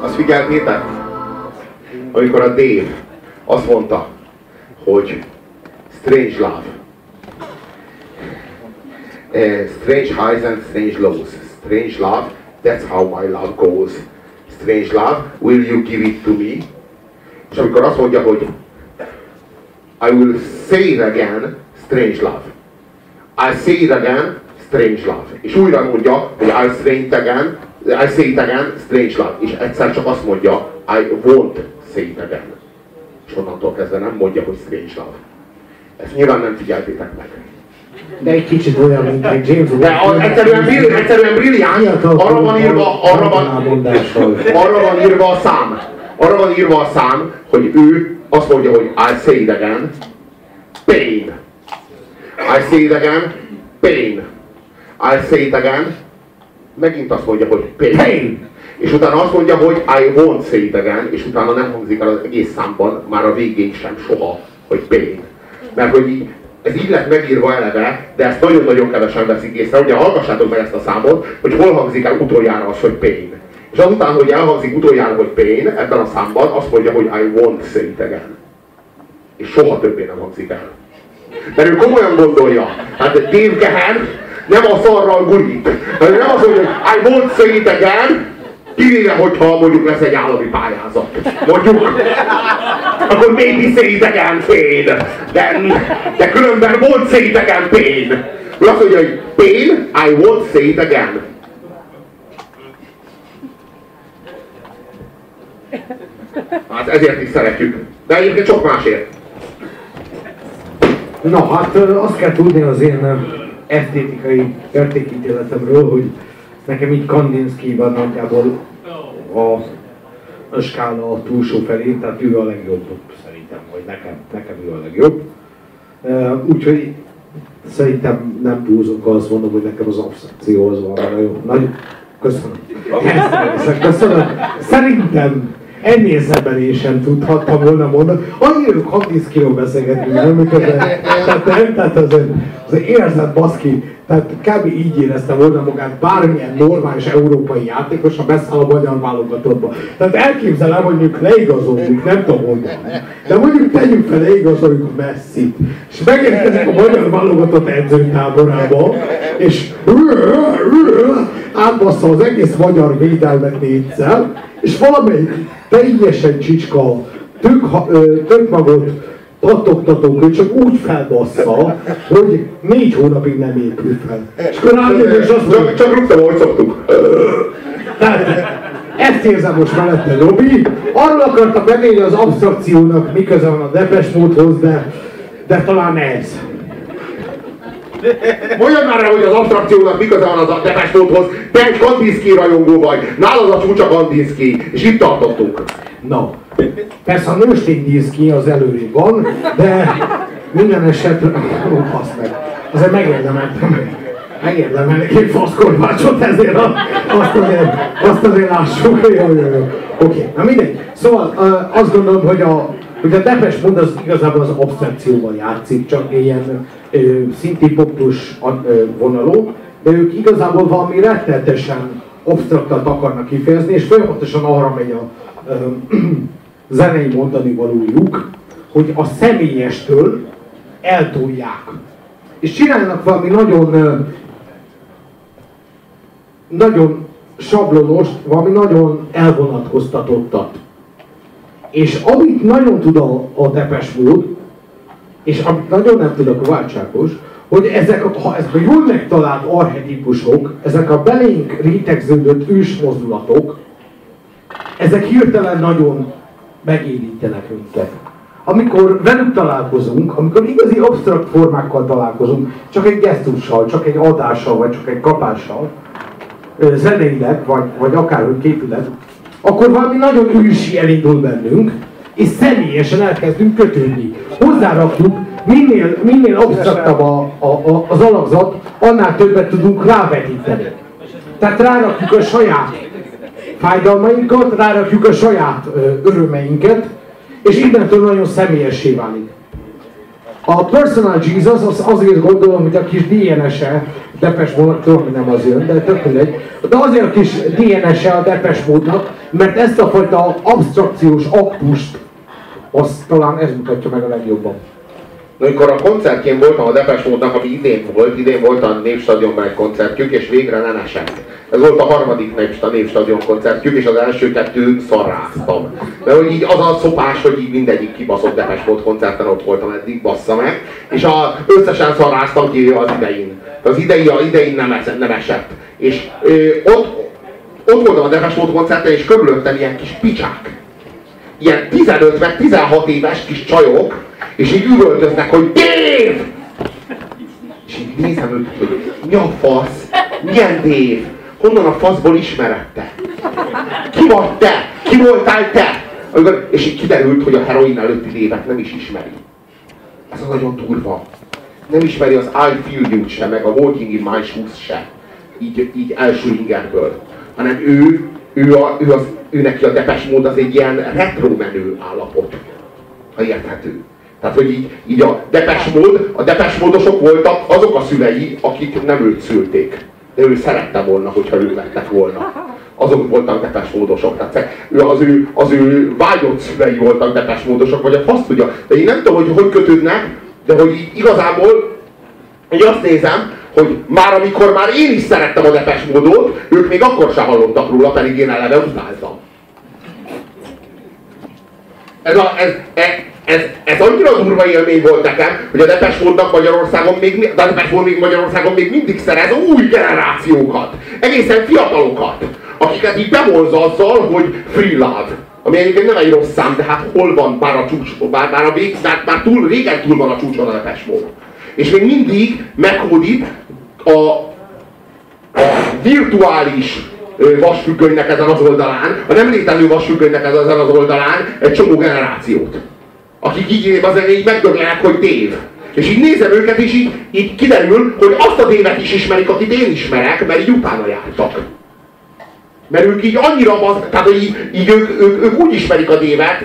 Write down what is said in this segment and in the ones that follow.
Azt figyeltétek? Amikor a Dave azt mondta, hogy strange love. Uh, strange highs and strange lows. Strange love, that's how my love goes. Strange love, will you give it to me? És amikor azt mondja, hogy I will say it again, strange love. I say it again, strange love. És újra mondja, hogy I say it again, I say it again, strange love. És egyszer csak azt mondja, I won't say it again. És onnantól kezdve nem mondja, hogy strange love. Ezt nyilván nem figyeltétek meg. De egy kicsit olyan, mint egy James De az egyszerűen, brill, egyszerűen brilliáns, arra van írva, arra van, arra van írva a szám. Arra van írva a szám, hogy ő azt mondja, hogy I say it again, pain. I say it again, pain. I say it again, megint azt mondja, hogy pain. És utána azt mondja, hogy I won't say it again, és utána nem hangzik el az egész számban, már a végén sem soha, hogy pain. Mert hogy így, ez így lett megírva eleve, de ezt nagyon-nagyon kevesen veszik észre. Ugye hallgassátok meg ezt a számot, hogy hol hangzik el utoljára az, hogy pain. És azután, hogy elhangzik utoljára, hogy pain, ebben a számban azt mondja, hogy I won't say it again. És soha többé nem hangzik el. Mert ő komolyan gondolja. Hát Dave Gehen nem a szarral gurít. Nem az, hogy I won't say it again, kivéve, hogyha mondjuk lesz egy állami pályázat. Mondjuk. Akkor maybe say it again, pain. De, de különben won't say it again, pain. Azt mondja, hogy pain, I won't say it again. Hát ezért is szeretjük. De egyébként sok másért. Na hát azt kell tudni az én esztétikai értékítéletemről, hogy nekem így Kandinsky-ban nagyjából a, a skála a túlsó felé, tehát ő a legjobb szerintem, vagy nekem, nekem ő a legjobb. Úgyhogy szerintem nem túlzok, azt mondom, hogy nekem az abstrakció az van nagyon nagy. Köszönöm. Ezt köszönöm. Szerintem ennél szebben sem tudhattam volna mondani. Annyira Kandinskyról beszélgetünk, nem miközben. Tehát nem, tehát azért, azért érzed baszki, tehát kb. így érezte volna magát bármilyen normális európai játékos, ha beszáll a magyar válogatottba. Tehát elképzelem, hogy mondjuk leigazoljuk, nem tudom honnan. De mondjuk tegyük fel, leigazoljuk a Messi-t, és megérkezik a magyar válogatott edzőtáborába, és átbassza az egész magyar védelmet négyszer, és valamelyik teljesen csicska, tök, tök magot pattogtató köcsök úgy felbassza, hogy négy hónapig nem épül fel. És akkor rájön, és azt mondja, Csak, csak rúgtam, ahogy szoktuk. tehát ezt érzem most mellette Robi. Arról akartam bevenni az abstrakciónak, mi köze van a Depes módhoz, de, de talán ez. Mondjad már el, hogy az abstrakciónak mi köze van az a Depeche Mode-hoz. Te egy Kandinsky rajongó vagy. Nálad a csúcsa Kandinsky. És itt tartottunk. Na, persze a nőstény néz az előrébb van, de minden esetre... Ó, basz meg. Azért megérdemeltem. Megérdemelnék egy faszkorbácsot ezért, a- azt azért, azt azért lássuk. Jó, jó, jó. Oké, na mindegy. Szóval azt gondolom, hogy a, hogy a Depes Mode az igazából az abstrakcióval játszik, csak ilyen ö, szintipopus vonalú, de ők igazából valami rettenetesen absztraktat akarnak kifejezni, és folyamatosan arra megy a ö, zenei mondani valójuk, hogy a személyestől eltolják. És csinálnak valami nagyon nagyon sablonos, valami nagyon elvonatkoztatottat. És amit nagyon tud a, a Depes Mode, és amit nagyon nem tud a Kovácsákos, hogy ezek, ha ezek a jól megtalált arhetipusok, ezek a belénk rétegződött ősmozdulatok, ezek hirtelen nagyon megérintenek minket. Amikor velük találkozunk, amikor igazi absztrakt formákkal találkozunk, csak egy gesztussal, csak egy adással, vagy csak egy kapással, zeneileg, vagy, vagy akárhogy képület, akkor valami nagyon ősi elindul bennünk, és személyesen elkezdünk kötődni. Hozzárakjuk, minél, minél absztraktabb a, a, a, az alakzat, annál többet tudunk rávetíteni. Tehát rárakjuk a saját fájdalmainkat, rárakjuk a saját örömeinket, és innentől nagyon személyessé válik. A Personal Jesus az azért gondolom, hogy a kis DNS-e Depes módnak, tudom, nem az jön, de tök mindegy. De azért a kis DNS-e a Depes módnak, mert ezt a fajta abstrakciós aktust, azt talán ez mutatja meg a legjobban. Amikor a koncertjén voltam a Depes Módnak, ami idén volt, idén volt a Népstadionban egy koncertjük, és végre nem esett. Ez volt a harmadik Népstadion koncertjük, és az első kettő szarráztam. Mert hogy így az a szopás, hogy így mindegyik kibaszott Depes Mód koncerten ott voltam eddig, bassza meg, és a, összesen szarráztam ki az idején. Az idei, a idején nem, esett, nem esett. És ö, ott, ott voltam a Depes Mód koncerten, és körülöttem ilyen kis picsák. Ilyen 15 meg 16 éves kis csajok, és így üvöltöznek, hogy Dave! És így nézem őket, hogy mi a fasz? Milyen Dave? Honnan a faszból ismered te? Ki vagy te? Ki voltál te? Amikor, és így kiderült, hogy a heroin előtti lévet nem is ismeri. Ez a nagyon durva. Nem ismeri az I Feel You se, meg a Walking in My Shoes se. Így, így első ingerből. Hanem ő, ő, a, ő, az, ő neki a depes mód az egy ilyen retro menő állapot. Ha érthető. Tehát, hogy így, így a depesmód, a depesmódosok voltak azok a szülei, akik nem őt szülték. De ő szerette volna, hogyha ők lettek volna. Azok voltak depesmódosok. Tehát ő, az, ő, az ő vágyott szülei voltak depesmódosok, vagy a fasz tudja. De én nem tudom, hogy hogy kötődnek, de hogy igazából én azt nézem, hogy már amikor már én is szerettem a depesmódot, ők még akkor sem hallottak róla, pedig én eleve utáltam. Ez, a, ez, ez, ez, ez annyira durva élmény volt nekem, hogy a Depes Módnak Magyarországon még, de a Depes Mód még Magyarországon még mindig szerez új generációkat, egészen fiatalokat, akiket így bemolza azzal, hogy free love. Ami egyébként nem egy rossz szám, de hát hol van már a csúcs, már, már a vég, már, már túl, régen túl van a csúcson a Depes Mód. És még mindig meghódít a, a virtuális vasfüggönynek ezen az oldalán, a nem létező vasfüggönynek ezen az oldalán egy csomó generációt. Akik így azért így megdöglenek, hogy tév. És így nézem őket, és így, így kiderül, hogy azt a tévet is ismerik, akit én ismerek, mert így utána jártak. Mert ők így annyira, az, tehát hogy így, így ők, ők, ők, úgy ismerik a dévet,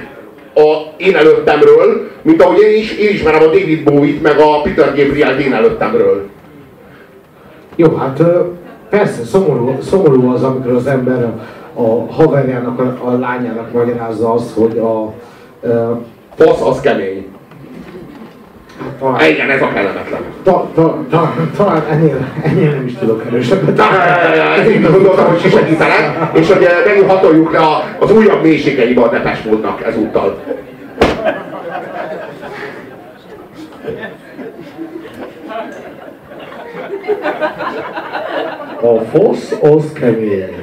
a én előttemről, mint ahogy én is én ismerem a David Bowie-t, meg a Peter Gabriel én előttemről. Jó, hát Persze, szomorú, szomorú az, amikor az ember a, haverjának, a, a lányának magyarázza azt, hogy a... a Fasz az kemény. Talán, Igen, ez a kellemetlen. Ta, ta, ta, talán ennél, ennél nem is tudok erősebbet. Én gondoltam, hogy segítenek, és hogy megint hatoljuk le az újabb mélységeibe a Depes módnak ezúttal. A fosz az kemény.